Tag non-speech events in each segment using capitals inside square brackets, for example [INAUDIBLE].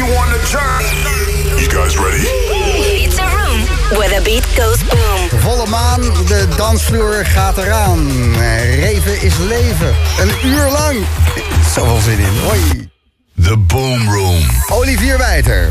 you on the journey. You guys ready? It's a room where the beat goes boom. Volle maan, de dansvloer gaat eraan. Reven is leven. Een uur lang. Zoveel zin in. Hoi. The Boom Room. Olivier Wijter.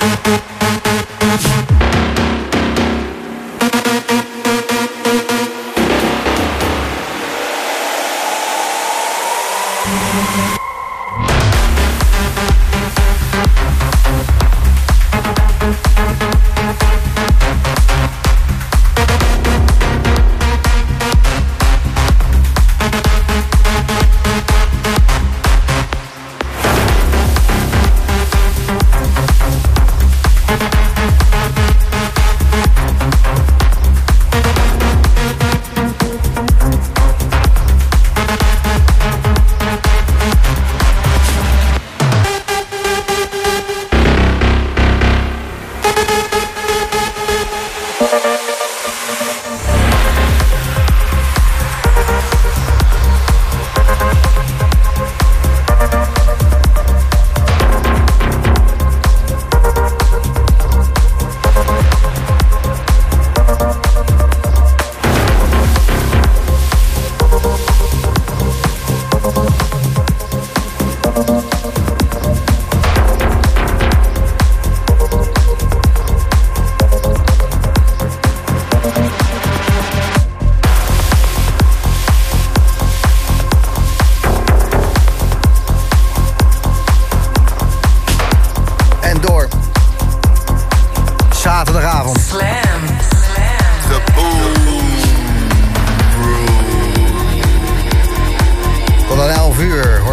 Música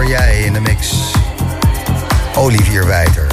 jij in de mix Olivier Wijter.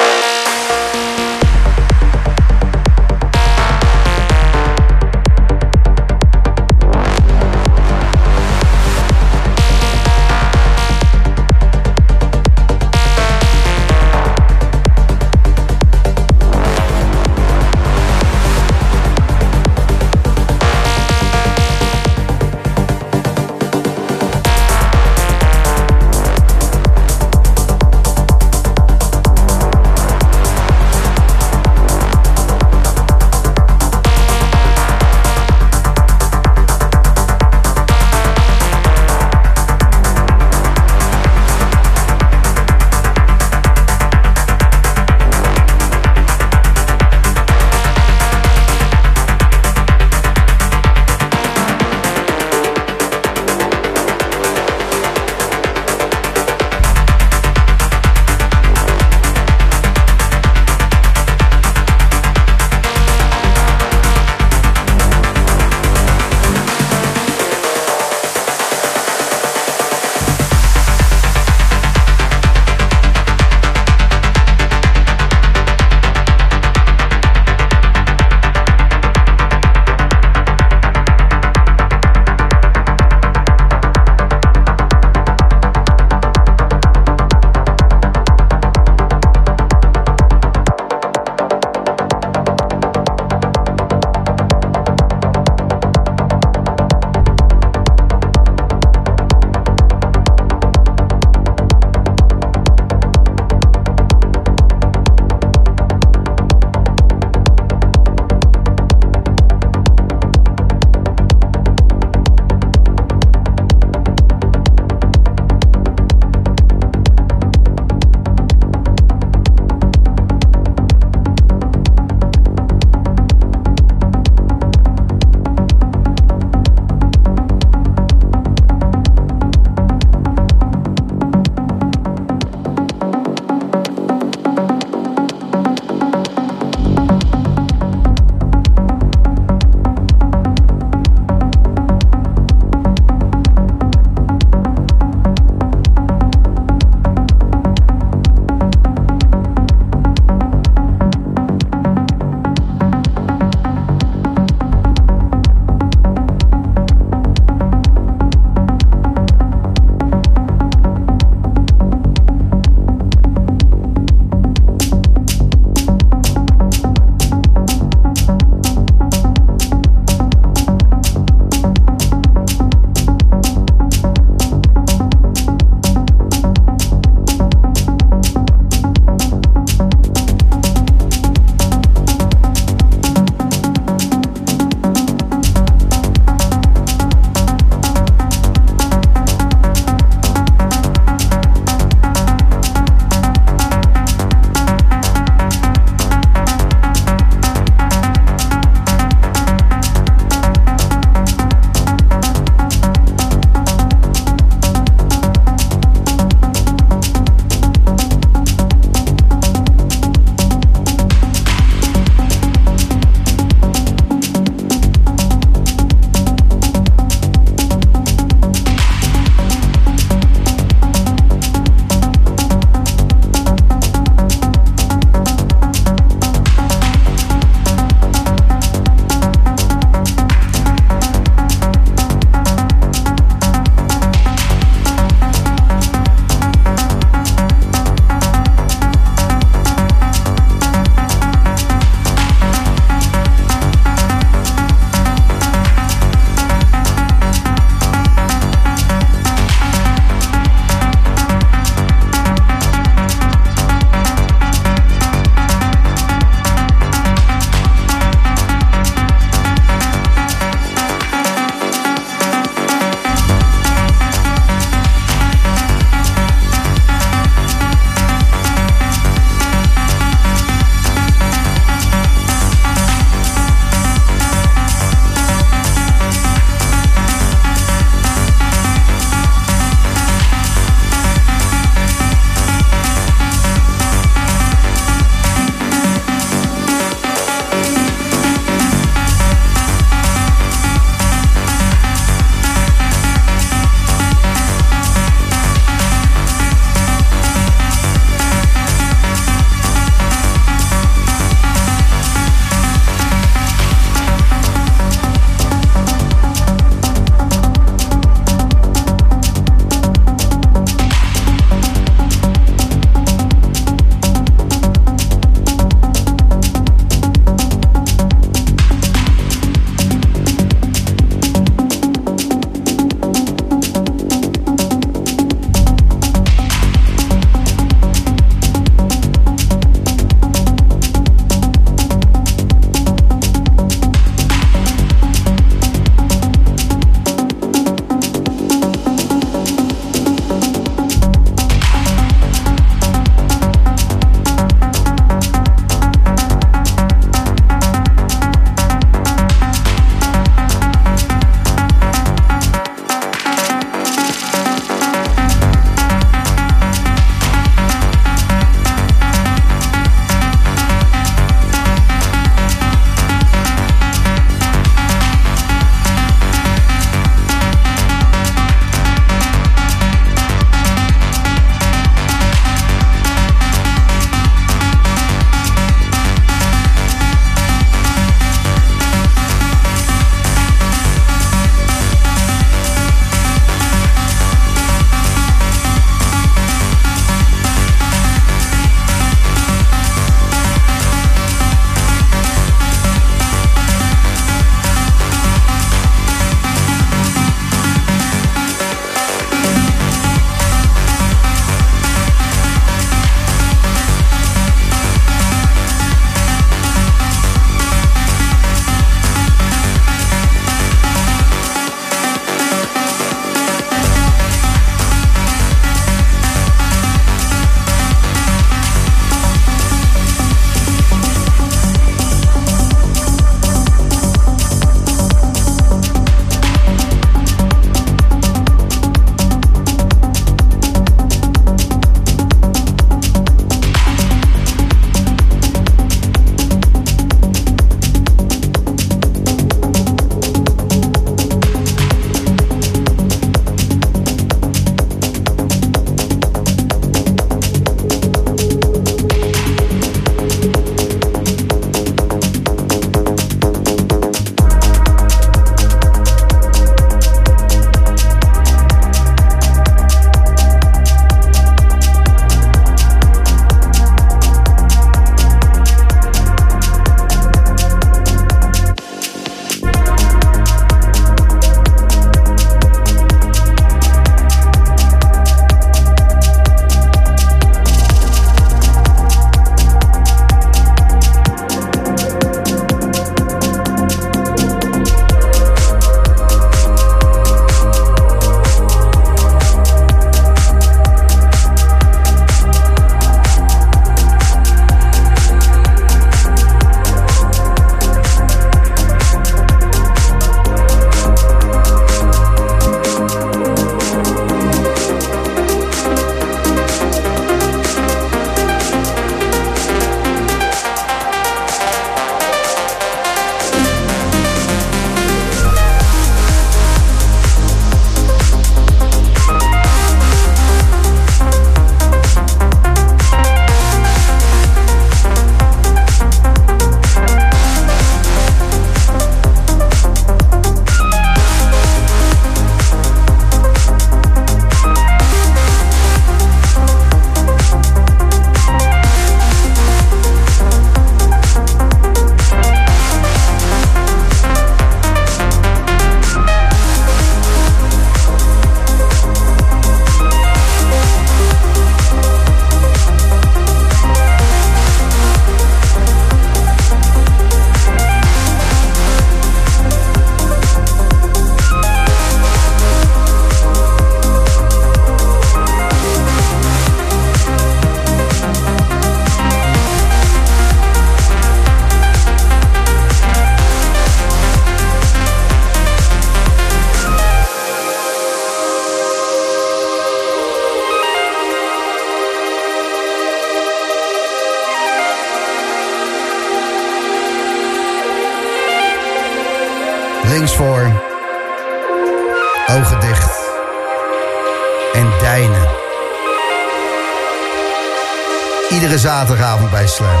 Zaterdagavond bij Slam.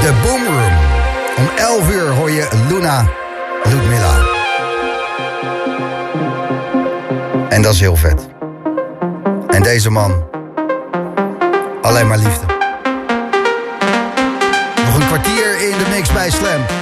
De Boom Room. Om 11 uur hoor je Luna Ludmilla. En dat is heel vet. En deze man. Alleen maar liefde. Nog een kwartier in de mix bij Slam.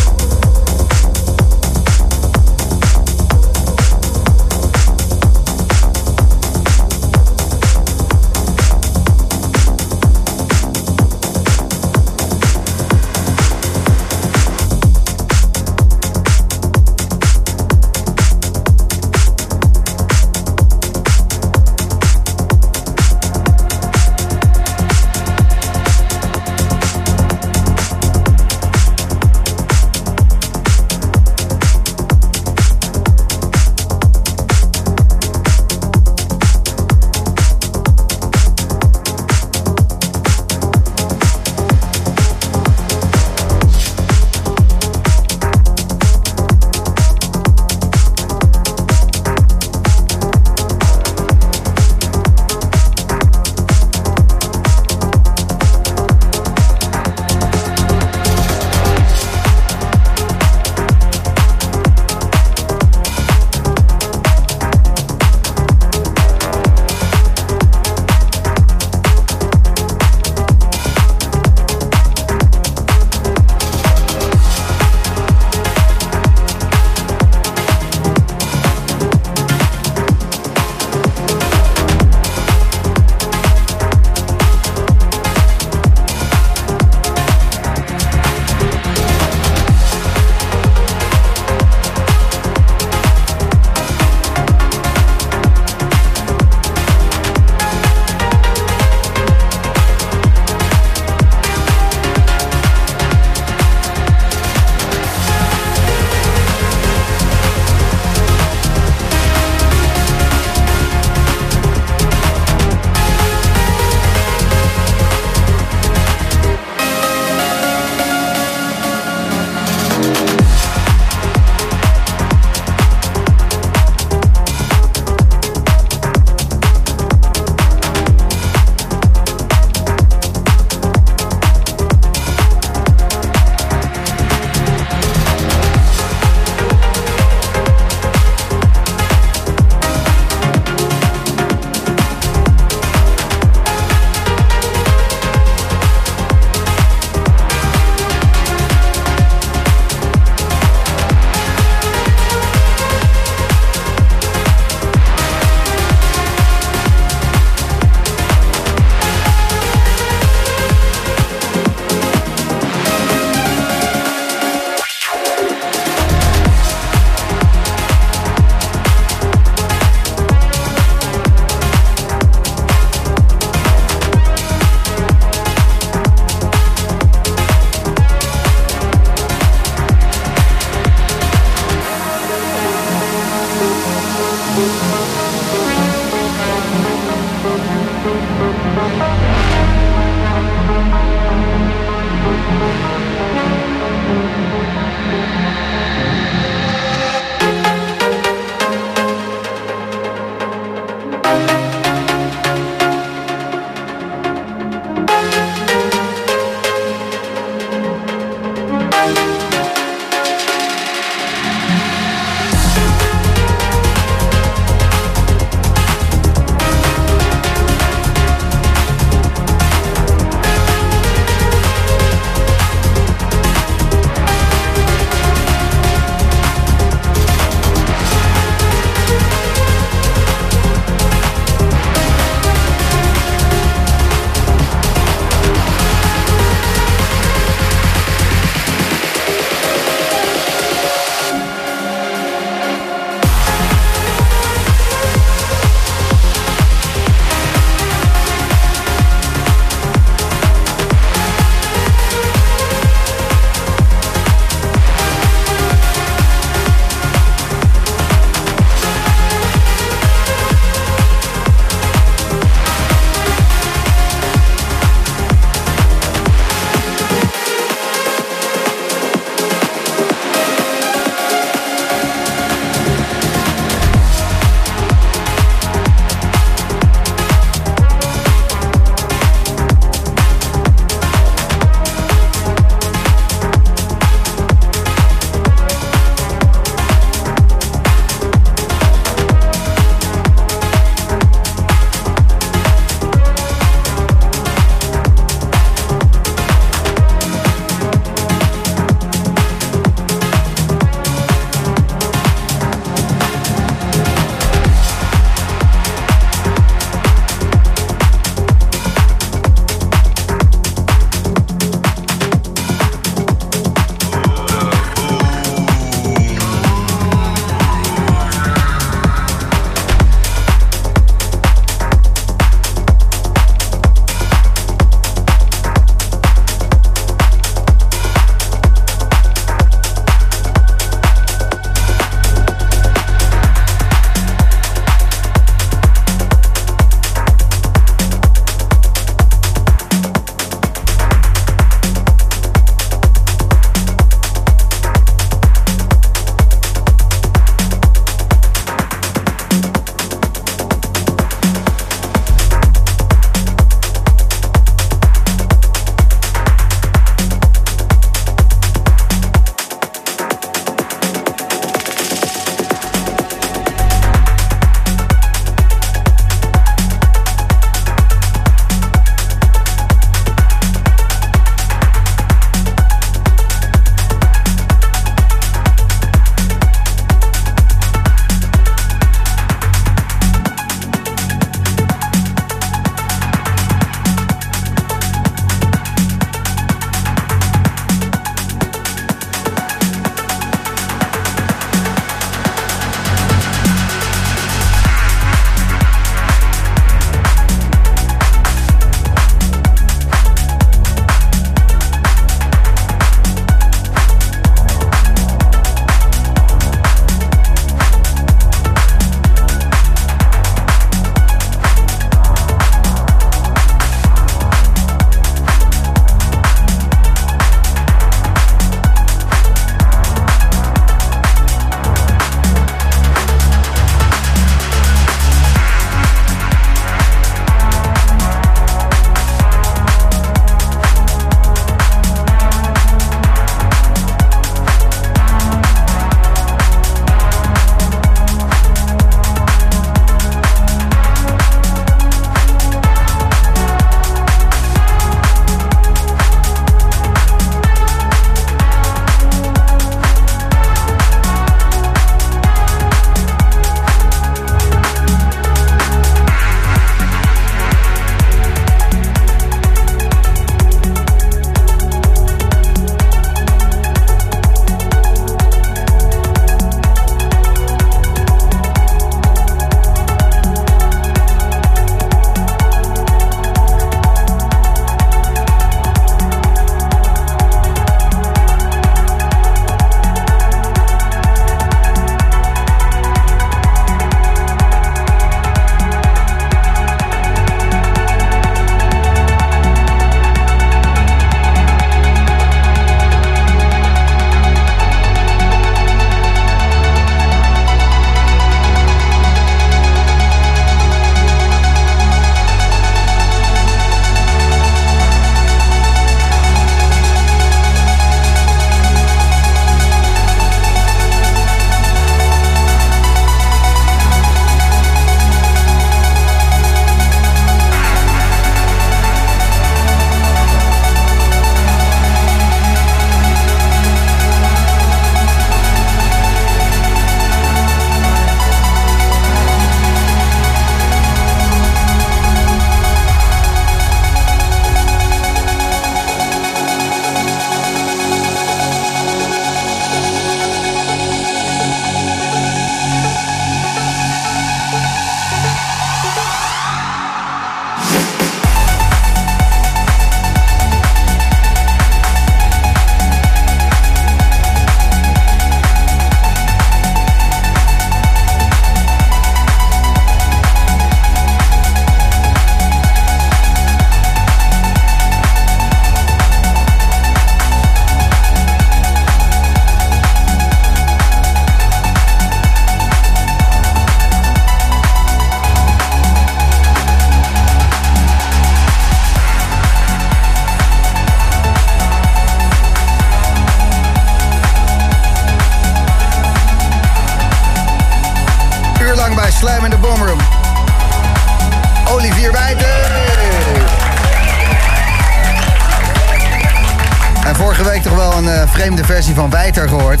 Gehoord.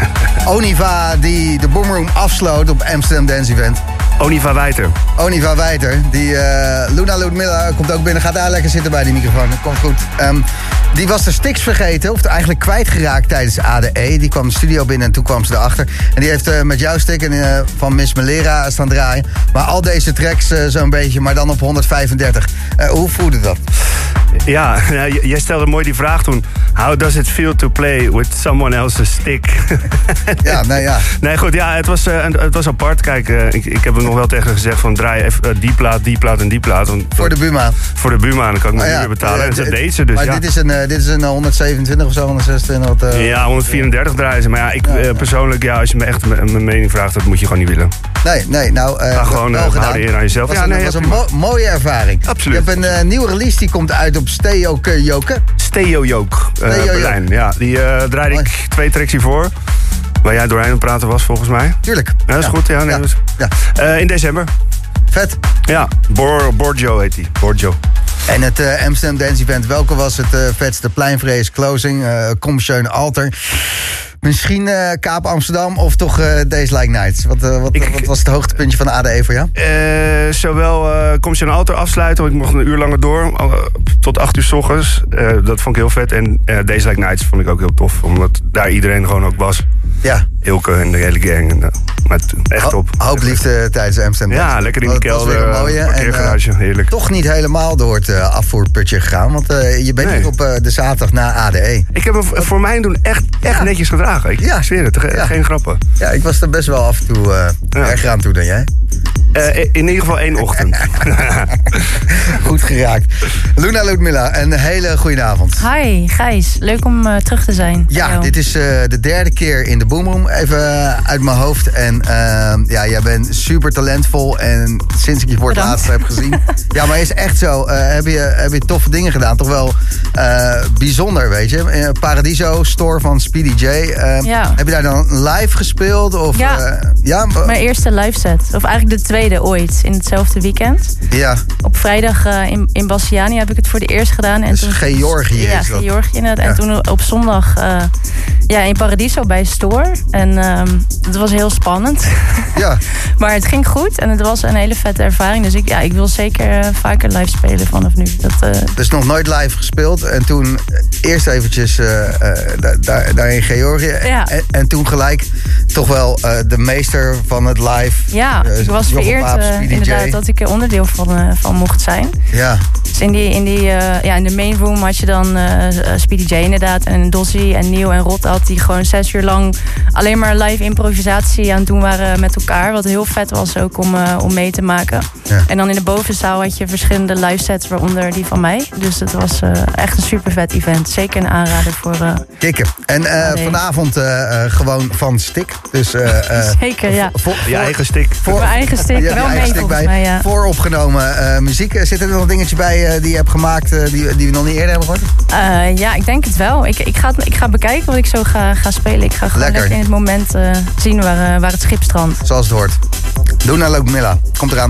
[LAUGHS] Oniva die de Boomroom afsloot op Amsterdam Dance Event. Oniva Wijter. Oniva Wijter, die eh, Luna Ludmilla komt ook binnen. Gaat daar lekker zitten bij die microfoon. Dat komt goed. Ehm, die was de sticks vergeten, of eigenlijk kwijtgeraakt tijdens ADE. Die kwam de studio binnen en toen kwam ze erachter. En die heeft eh, met jouw stick en, eh, van Miss Melera staan draaien. Maar al deze tracks zo'n beetje, maar dan op 135. Eh, hoe voelde dat? Ja, jij stelde mooi die vraag toen. How does it feel to play with someone else's stick? [LAUGHS] Ja, nou ja. Nee, goed, ja, het was, eh, het was apart. Kijk, eh, ik, ik heb hem nog wel tegen gezegd van draai even eh, die plaat, die plaat en die plaat. Want Voor de Buma. voor de Buma, dan kan ik niet ja, meer betalen. En dat deed ze dus, Maar dit is een, dit is een 127 of zo, 126. Wat, eh, Ja, 134 draaien ze. Maar ja, ik persoonlijk, ja, als je me echt mijn mening vraagt, dat moet je gewoon niet willen. Nee, nee, nou... Ga gewoon, hou de eer aan jezelf. Was Ja, een, nee, was ja, een mo- mooie ervaring. Absoluut. Je hebt een nieuwe release, die komt uit op Steo Joke. Steo Jook, eh. Berlijn. Ja, die eh draaide Mooi. ik twee tracks hiervoor. Waar jij doorheen aan het praten was, volgens mij. Tuurlijk. Ja, dat is goed. Ja, nee, ja. dus-. Eh, in december. Vet. Ja, Bor, Borjo heet die. Borjo. En het eh, Amsterdam Dance Event, welke was het eh, vetste? Pleinvrees, Closing, eh Kom Schöne Alter. Misschien eh, Kaap Amsterdam of toch eh Days Like Nights? Wat, eh, wat, Ik- wat was het hoogtepuntje van de ADE voor jou? Eh, zowel eh kom auto afsluiten, want ik mocht een uur langer door. eh, tot acht uur s ochtends. Eh, dat vond ik heel vet. En eh Days Like Nights vond ik ook heel tof. Omdat daar iedereen gewoon ook was. Ja, Hilke en de hele gang. En, eh, maar echt ho- top. hoop liefde tijdens de Amsterdam Ja, lekker in de Dat was weer kelder. een mooie. En, Parkeergarage, eh, heerlijk. toch niet helemaal door het eh, afvoerputje gegaan. Want eh, je bent Nee. hier op eh, de zaterdag na ADE. Ik heb hem voor mijn doen echt, echt Ja. netjes gedragen. Ik Ja. zweer het, ge- Ja. geen grappen. Ja, ik was er best wel af en toe eh Ja. erger aan toe dan jij. Eh, in ieder geval één ochtend. [LAUGHS] Goed geraakt. Luna Ludmilla, een hele goede avond. Hi, Gijs. Leuk om eh, terug te zijn. Ja, dit is eh, de derde keer in de Boomroom. Even eh, uit mijn hoofd. En ehm, ja, jij bent super talentvol. En sinds ik je voor het laatst heb gezien. [LAUGHS] ja, maar is echt zo. eh, heb, je, heb je toffe dingen gedaan. Toch wel eh, bijzonder, weet je. Paradiso, store van Speedy J. Eh, Ja. Heb je daar dan live gespeeld? Of, Ja. ja, Mijn eerste live set. Of eigenlijk de tweede ooit. In hetzelfde weekend. ja. Op vrijdag in, in Bastiani heb ik het voor de eerst gedaan. En Dus toen, Georgië Ja, is dat. Georgië. Ja. En toen op zondag ja, in Paradiso bij Store. En ehm het was heel spannend. ja. [LAUGHS] maar het ging goed. En het was een hele vette ervaring. Dus ik, ja, ik wil zeker eh, vaker live spelen vanaf nu. Dat, eh, Dus nog nooit live gespeeld. En toen eh, eerst eventjes da- daar, daar in Georgië. Ja. En, en toen gelijk toch wel de meester van het live. ja, ik was vereerd inderdaad dat ik er onderdeel van, van mocht zijn. Ja, Dus in, die, in, die, ja, in de main room had je dan Speedy J inderdaad. En Dossie en Neil en Rot had die gewoon zes uur lang alleen maar live improvisatie aan het doen waren met elkaar. Wat heel vet was ook om, eh, om mee te maken. Ja. En dan in de bovenzaal had je verschillende live sets, waaronder die van mij. Dus het was eh, echt een super vet event. Zeker een aanrader voor... eh, kikken. En eh, vanavond eh, eh, gewoon van stik. Dus eh, eh, [LAUGHS] zeker, ja. voor, Je voor- eigen stick. voor- Mijn eigen hebt je wel eigen mee volgens bij. mij, ja. Vooropgenomen eh, muziek. Zit er nog een dingetje bij die je hebt gemaakt die, die we nog niet eerder hebben gehoord? Eh, ja, ik denk het wel. Ik, ik, ga, het- ik ga bekijken wat ik zo ga, ga spelen. Ik ga gewoon Lekker. in het moment eh, zien waar, eh, waar het schip strandt. Zoals het hoort. Luna Ludmilla. Komt eraan.